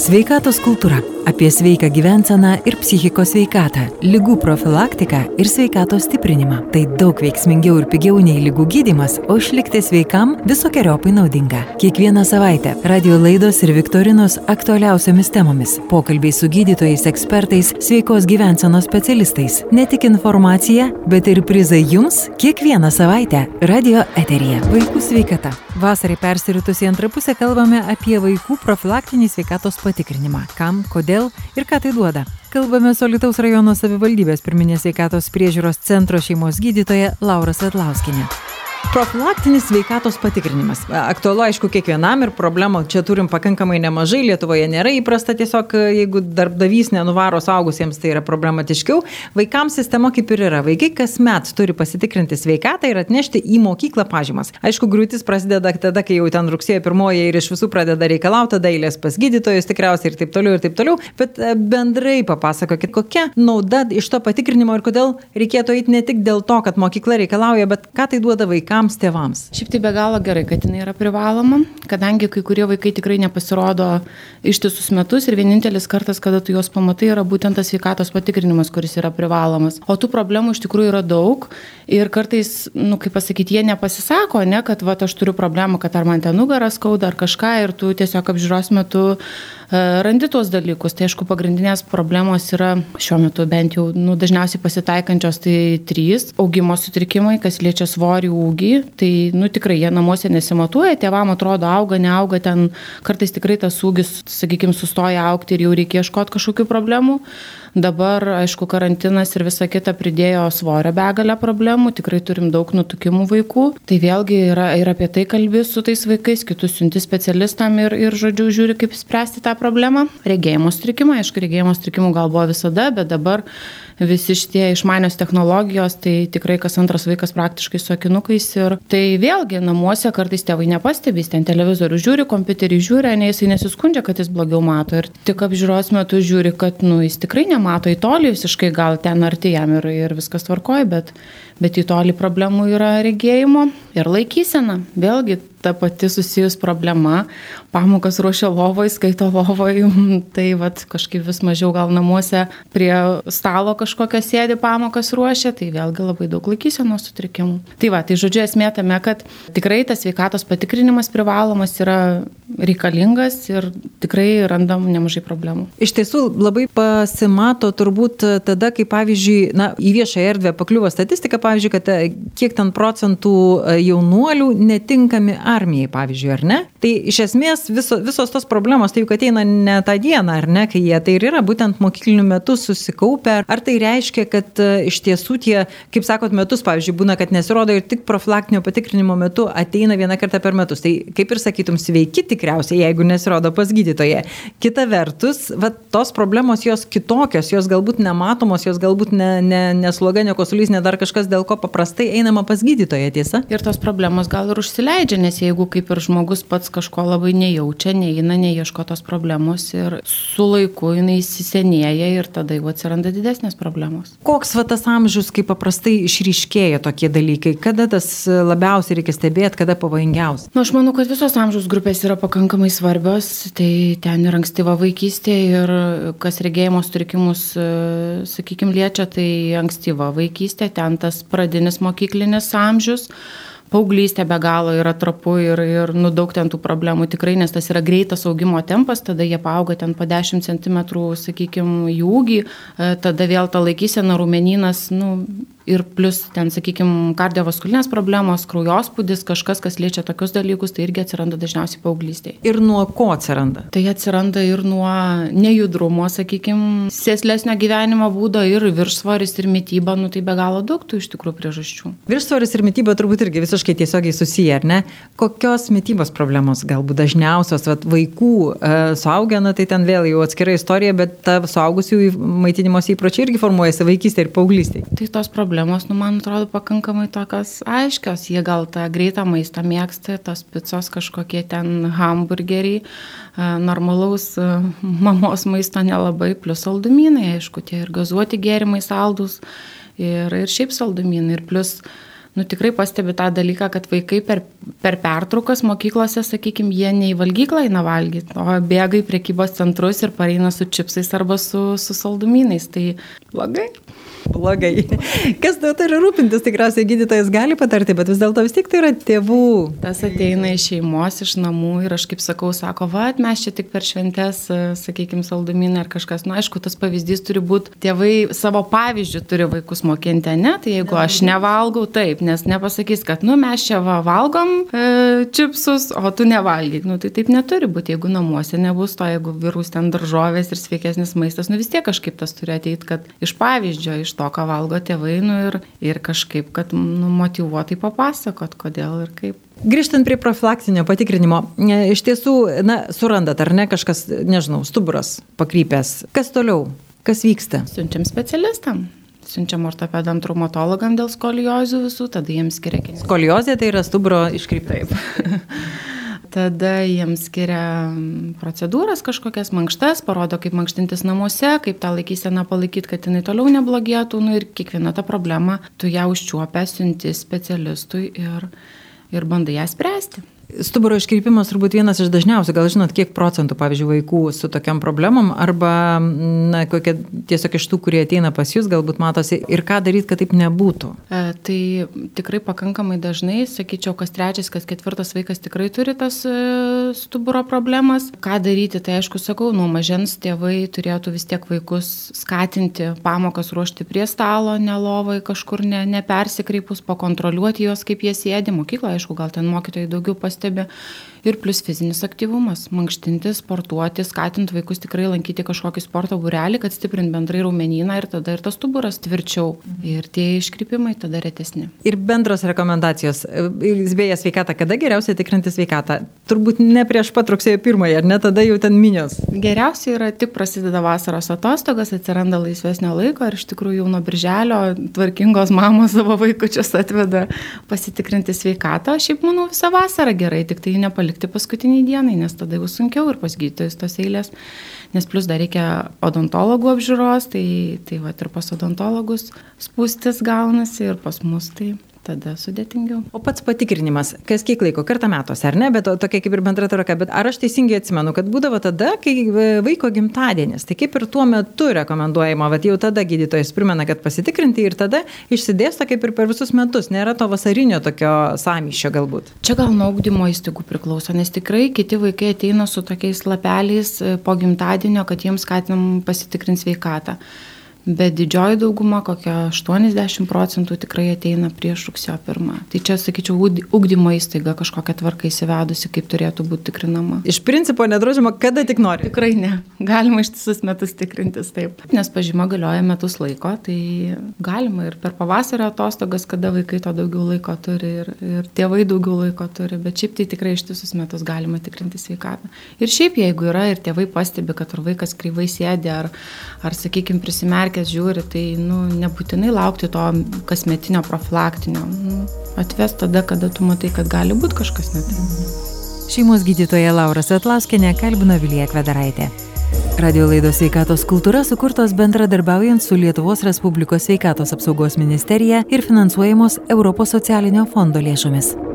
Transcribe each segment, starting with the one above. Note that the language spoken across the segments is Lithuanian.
Sveikatos kultūra - apie sveiką gyvenseną ir psichikos sveikatą, lygų profilaktiką ir sveikatos stiprinimą. Tai daug veiksmingiau ir pigiau nei lygų gydimas, o išlikti sveikam visokiojopai naudinga. Kiekvieną savaitę radio laidos ir viktorinos aktualiausiamis temomis - pokalbiai su gydytojais, ekspertais, sveikos gyvensenos specialistais. Ne tik informacija, bet ir prizai jums kiekvieną savaitę radio eterija. Vaikų sveikata. Vasarai persiritus į antrą pusę kalbame apie vaikų profilaktinį sveikatos patikrinimą. Kam, kodėl ir ką tai duoda. Kalbame su Lietuvos rajono savivaldybės pirminės sveikatos priežiūros centro šeimos gydytoja Laura Svetlauskinė. Profilaktinis sveikatos patikrinimas. Aktualu, aišku, kiekvienam ir problemų čia turim pakankamai nemažai. Lietuvoje nėra įprasta tiesiog, jeigu darbdavys nenuvaro saugusiems, tai yra problematiškiau. Vaikams sistema kaip ir yra. Vaikai kasmet turi pasitikrinti sveikatą ir atnešti į mokyklą pažymas. Aišku, griūtis prasideda tada, kai jau ten rugsėjo pirmoje ir iš visų pradeda reikalauti dailės pas gydytojus tikriausiai ir taip toliau ir taip toliau. Bet e, bendrai papasakokit, kokia nauda iš to patikrinimo ir kodėl reikėtų eiti ne tik dėl to, kad mokykla reikalauja, bet ką tai duoda vaikams vaikams, tėvams? Šiaip tai be galo gerai, kad jinai yra privaloma, kadangi kai kurie vaikai tikrai nepasirodo ištisus metus ir vienintelis kartas, kada tu juos pamatai, yra būtent tas sveikatos patikrinimas, kuris yra privalomas. O tų problemų iš tikrųjų yra daug ir kartais, nu, kaip pasakyti, jie nepasisako, ne, kad va, aš turiu problemą, kad ar man ten nugaras skauda ar kažką ir tu tiesiog apžiūros metu E, randi tuos dalykus. Tai aišku, pagrindinės problemos yra šiuo metu bent jau nu, dažniausiai pasitaikančios tai trys augimo sutrikimai, kas liečia svorį, ūgį. Tai nu, tikrai jie namuose nesimatuoja, tėvam atrodo auga, neauga, ten kartais tikrai tas ūgis, sakykime, sustoja aukti ir jau reikia ieškoti kažkokių problemų. Dabar, aišku, karantinas ir visa kita pridėjo svorio begalę problemų, tikrai turim daug nutukimų vaikų. Tai vėlgi yra ir apie tai kalbi su tais vaikais, kitus siunti specialistam ir, ir žodžiu, žiūri, kaip spręsti tą problemą. Regėjimo sutrikimą, aišku, regėjimo sutrikimų gal buvo visada, bet dabar visi šitie išmanios technologijos, tai tikrai kas antras vaikas praktiškai su akinukais. Ir tai vėlgi namuose kartais tėvai nepastebės, ten televizorių žiūri, kompiuterį žiūri, ne jisai nesiskundžia, kad jis blogiau mato. Ir tik apžiūros metu žiūri, kad nu, jis tikrai nemato į tolį, visiškai gal ten arti jam ir, ir viskas tvarkoja, bet, bet į tolį problemų yra regėjimo ir laikysena. Vėlgi ta pati susijus problema, pamokas ruošia lovoj, skaito lovoj, tai vat, kažkaip vis mažiau gal namuose prie stalo kažkokią sėdi pamokas ruošia, tai vėlgi labai daug laikysenos sutrikimų. Tai va, tai žodžiu esmė tame, kad tikrai tas sveikatos patikrinimas privalomas yra reikalingas ir tikrai randam nemažai problemų. Iš tiesų labai pasimato turbūt tada, kai pavyzdžiui, na, į viešą erdvę pakliuvo statistika, pavyzdžiui, kad e, kiek ten procentų e, jaunuolių netinkami armijai, pavyzdžiui, ar ne? Tai iš esmės viso, visos tos problemos, tai juk ateina ne tą dieną, ar ne, kai jie tai ir yra būtent mokyklinių metų susikaupę. Ar tai reiškia, kad uh, iš tiesų tie, kaip sakot, metus, pavyzdžiui, būna, kad nesirodo ir tik profilaktinio patikrinimo metu ateina vieną kartą per metus. Tai kaip ir sakytum, sveiki tikriausiai, jeigu nesirodo pas gydytoje. Kita vertus, va, tos problemos jos kitokios, jos galbūt nematomos, jos galbūt ne, ne, nesloga, ne kosulys, ne dar kažkas, dėl ko paprastai einama pas gydytoje, tiesa? Ir tos problemos gal ir užsileidžia, nes jeigu kaip ir žmogus pats kažko labai nejaučia, neina, neieško tos problemos ir su laiku jinai įsisenėja ir tada jau atsiranda didesnės problemos. Koks va tas amžius, kaip paprastai išryškėja tokie dalykai, kada tas labiausiai reikia stebėti, kada pavojingiausia? Na, nu, aš manau, kad visos amžiaus grupės yra pakankamai svarbios, tai ten ir ankstyva vaikystė ir kas regėjimo sutrikimus, sakykime, liečia, tai ankstyva vaikystė, ten tas pradinis mokyklinis amžius paauglystė be galo yra trapu ir, ir nu, daug ten tų problemų tikrai, nes tas yra greitas augimo tempas, tada jie paauga ten po 10 cm, sakykime, jų ūgį, e, tada vėl ta laikysena, rumeninas, nu, ir plus ten, sakykime, kardiovaskulinės problemos, kraujospūdis, kažkas, kas liečia tokius dalykus, tai irgi atsiranda dažniausiai paauglystėje. Ir nuo ko atsiranda? Tai atsiranda ir nuo nejudrumo, sakykime, sėslesnio gyvenimo būdo, ir viršsvoris, ir mytyba, nu tai be galo daug tų iš tikrųjų priežasčių. Viršsvoris ir mytyba turbūt irgi visiškai tiesiogiai susiję, ar ne? Kokios mytybos problemos galbūt dažniausios, vat, vaikų, e, suaugę, na tai ten vėl jau atskira istorija, bet ta suaugusių maitinimos įpročiai irgi formuojasi vaikystėje ir paauglystėje. Tai tos problemos problemos, nu, man atrodo, pakankamai tokios aiškios. Jie gal tą greitą maistą mėgsta, tos picos kažkokie ten hamburgeriai, normalaus mamos maisto nelabai, plus saldumynai, aišku, tie ir gazuoti gėrimai saldus, ir, ir šiaip saldumynai, ir plus nu, tikrai pastebi tą dalyką, kad vaikai per per pertraukas mokyklose, sakykime, jie ne į valgyklą eina valgyti, o bėga į priekybos centrus ir pareina su čipsais arba su, su saldumynais. Tai blogai blogai. Kas tuo turi rūpintis, tikriausiai gydytojas gali patarti, bet vis dėlto vis tik tai yra tėvų. Tas ateina iš šeimos, iš namų ir aš kaip sakau, sako, va, mes čia tik per šventės, sakykime, saldumynai ar kažkas. Na, nu, aišku, tas pavyzdys turi būti, tėvai savo pavyzdžių turi vaikus mokinti, ne? Tai jeigu aš nevalgau, taip, nes nepasakys, kad, nu, mes čia va, valgom e, čipsus, o tu nevalgyk. Nu, tai taip neturi būti, jeigu namuose nebus to, jeigu virus ten daržovės ir sveikesnis maistas, nu vis tiek kažkaip tas turi ateiti, kad iš pavyzdžio, iš to, ką valgo tėvai, nu, ir, ir kažkaip, kad nu, motivuotai papasakot, kodėl ir kaip. Grįžtant prie profilaktinio patikrinimo, e, iš tiesų, na, surandat ar ne kažkas, nežinau, stuburas pakrypęs. Kas toliau? Kas vyksta? Siunčiam specialistam siunčiam ortopedam, traumatologam dėl skoliozių visų, tada jiems skiria kiti. Skoliozė tai yra stuburo iškryptaip. tada jiems skiria procedūras kažkokias mankštas, parodo, kaip mankštintis namuose, kaip tą laikyseną palaikyti, kad jinai toliau neblogėtų, nu ir kiekvieną tą problemą tu ją užčiuopę siunti specialistui ir, ir bandai ją spręsti. Stuburo iškreipimas turbūt vienas iš dažniausių, gal žinot, kiek procentų, pavyzdžiui, vaikų su tokiam problemom, arba, na, kokie tiesiog iš tų, kurie ateina pas jūs, galbūt matosi ir ką daryti, kad taip nebūtų. E, tai tikrai pakankamai dažnai, sakyčiau, kas trečias, kas ketvirtas vaikas tikrai turi tas e, stuburo problemas. Ką daryti, tai aišku, sakau, nuo mažens tėvai turėtų vis tiek vaikus skatinti pamokas ruošti prie stalo, nelovai, kažkur ne, nepersikreipus, pakontroliuoti juos, kaip jie sėdi. Mokykloje, aišku, gal ten mokytojai daugiau pas pastebi. Ir plus fizinis aktyvumas - mankštinti, sportuoti, skatinti vaikus tikrai lankyti kažkokį sporto būrelį, kad stiprint bendrai raumenyną ir tada ir tas stuburas tvirčiau. Ir tie iškrypimai tada retesni. Ir bendros rekomendacijos. Beje, sveikata, kada geriausiai tikrinti sveikatą? Turbūt ne prieš pat rugsėjo pirmąją, ar ne tada jau ten minios? Geriausia yra tik prasideda vasaros atostogas, atsiranda laisvesnio laiko ir iš tikrųjų jau nuo birželio tvarkingos mamos savo vaikučius atveda pasitikrinti sveikatą. Šiaip manau visą vasarą gerai tik tai nepalikti paskutiniai dienai, nes tada jau sunkiau ir pas gydytojus tos eilės, nes plus dar reikia odontologų apžiūros, tai, tai va ir pas odontologus spūstis gaunasi ir pas mus tai tada sudėtingiau. O pats patikrinimas, kas kiek laiko, kartą metuose, ar ne, bet to, tokia kaip ir bendra tvarka, bet ar aš teisingai atsimenu, kad būdavo tada, kai e, vaiko gimtadienis, tai kaip ir tuo metu rekomenduojama, bet jau tada gydytojas primena, kad pasitikrinti ir tada išsidėsto kaip ir per visus metus, nėra to vasarinio tokio samyšio galbūt. Čia gal nuo augdymo įstaigų priklauso, nes tikrai kiti vaikai ateina su tokiais lapeliais e, po gimtadienio, kad jiems skatinam pasitikrinti sveikatą bet didžioji dauguma, kokia 80 procentų tikrai ateina prieš rugsėjo pirmą. Tai čia, sakyčiau, ugdymo įstaiga kažkokia tvarka įsivedusi, kaip turėtų būti tikrinama. Iš principo nedraudžiama, kada tik nori. Tikrai ne. Galima ištisus metus tikrintis taip. Nes pažyma galioja metus laiko, tai galima ir per pavasario atostogas, kada vaikai to daugiau laiko turi ir, ir tėvai daugiau laiko turi, bet šiaip tai tikrai ištisus metus galima tikrinti sveikatą. Ir šiaip jeigu yra ir tėvai pastebi, kad ar vaikas kryvai sėdi, ar, ar sakykime, prisimerkia, prekes žiūri, tai nu, nebūtinai laukti to kasmetinio profilaktinio. Nu, atves tada, kada tu matai, kad gali būti kažkas net. Šeimos gydytoja Laura Svetlauskinė kalbino Vilija Kvedaraitė. Radio laidos sveikatos kultūra sukurtos bendradarbiaujant su Lietuvos Respublikos sveikatos apsaugos ministerija ir finansuojamos Europos socialinio fondo lėšomis.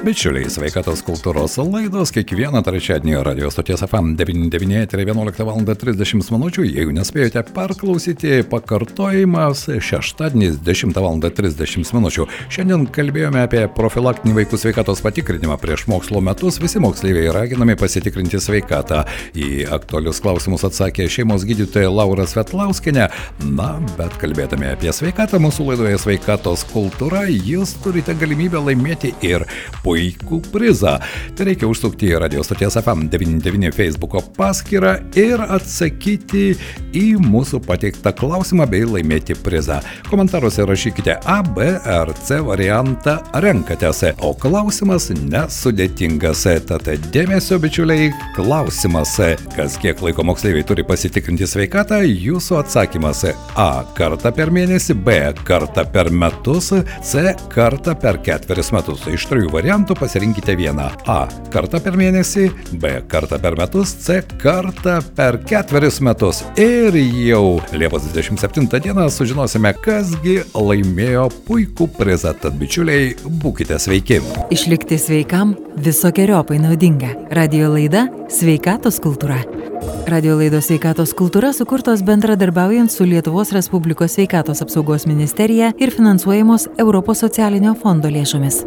Bičiuliai, sveikatos kultūros laidos kiekvieną trečiadienį radio stoties FM 99 ir 11 val. 30 min. Jeigu nespėjote perklausyti, pakartojimas šeštadienis 10 val. 30 min. Šiandien kalbėjome apie profilaktinį vaikų sveikatos patikrinimą. Prieš mokslo metus visi moksleiviai raginami pasitikrinti sveikatą. Į aktualius klausimus atsakė šeimos gydytoja Laura Svetlauskinė. Na, bet kalbėdami apie sveikatą, mūsų laidoje sveikatos kultūra, jūs turite galimybę laimėti ir puikų prizą. Tai reikia užsukti į radio stoties FM99 Facebook paskyrą ir atsakyti į mūsų pateiktą klausimą bei laimėti prizą. Komentaruose rašykite A, B ar C variantą renkatės, o klausimas nesudėtingas. Tad dėmesio, bičiuliai, klausimas. Kas kiek laiko moksleiviai turi pasitikrinti sveikatą, jūsų atsakymas A kartą per mėnesį, B kartą per metus, C kartą per ketverius metus. Iš trijų variantų variantų pasirinkite vieną. A. Kartą per mėnesį, B. Kartą per metus, C. Kartą per ketverius metus. Ir jau Liepos 27 dieną sužinosime, kasgi laimėjo puikų prizą. Tad bičiuliai, būkite sveiki. Išlikti sveikam visokiojopai naudinga. Radio laida Sveikatos kultūra. Radio laidos sveikatos kultūra sukurtos bendradarbiaujant su Lietuvos Respublikos sveikatos apsaugos ministerija ir finansuojamos Europos socialinio fondo lėšomis.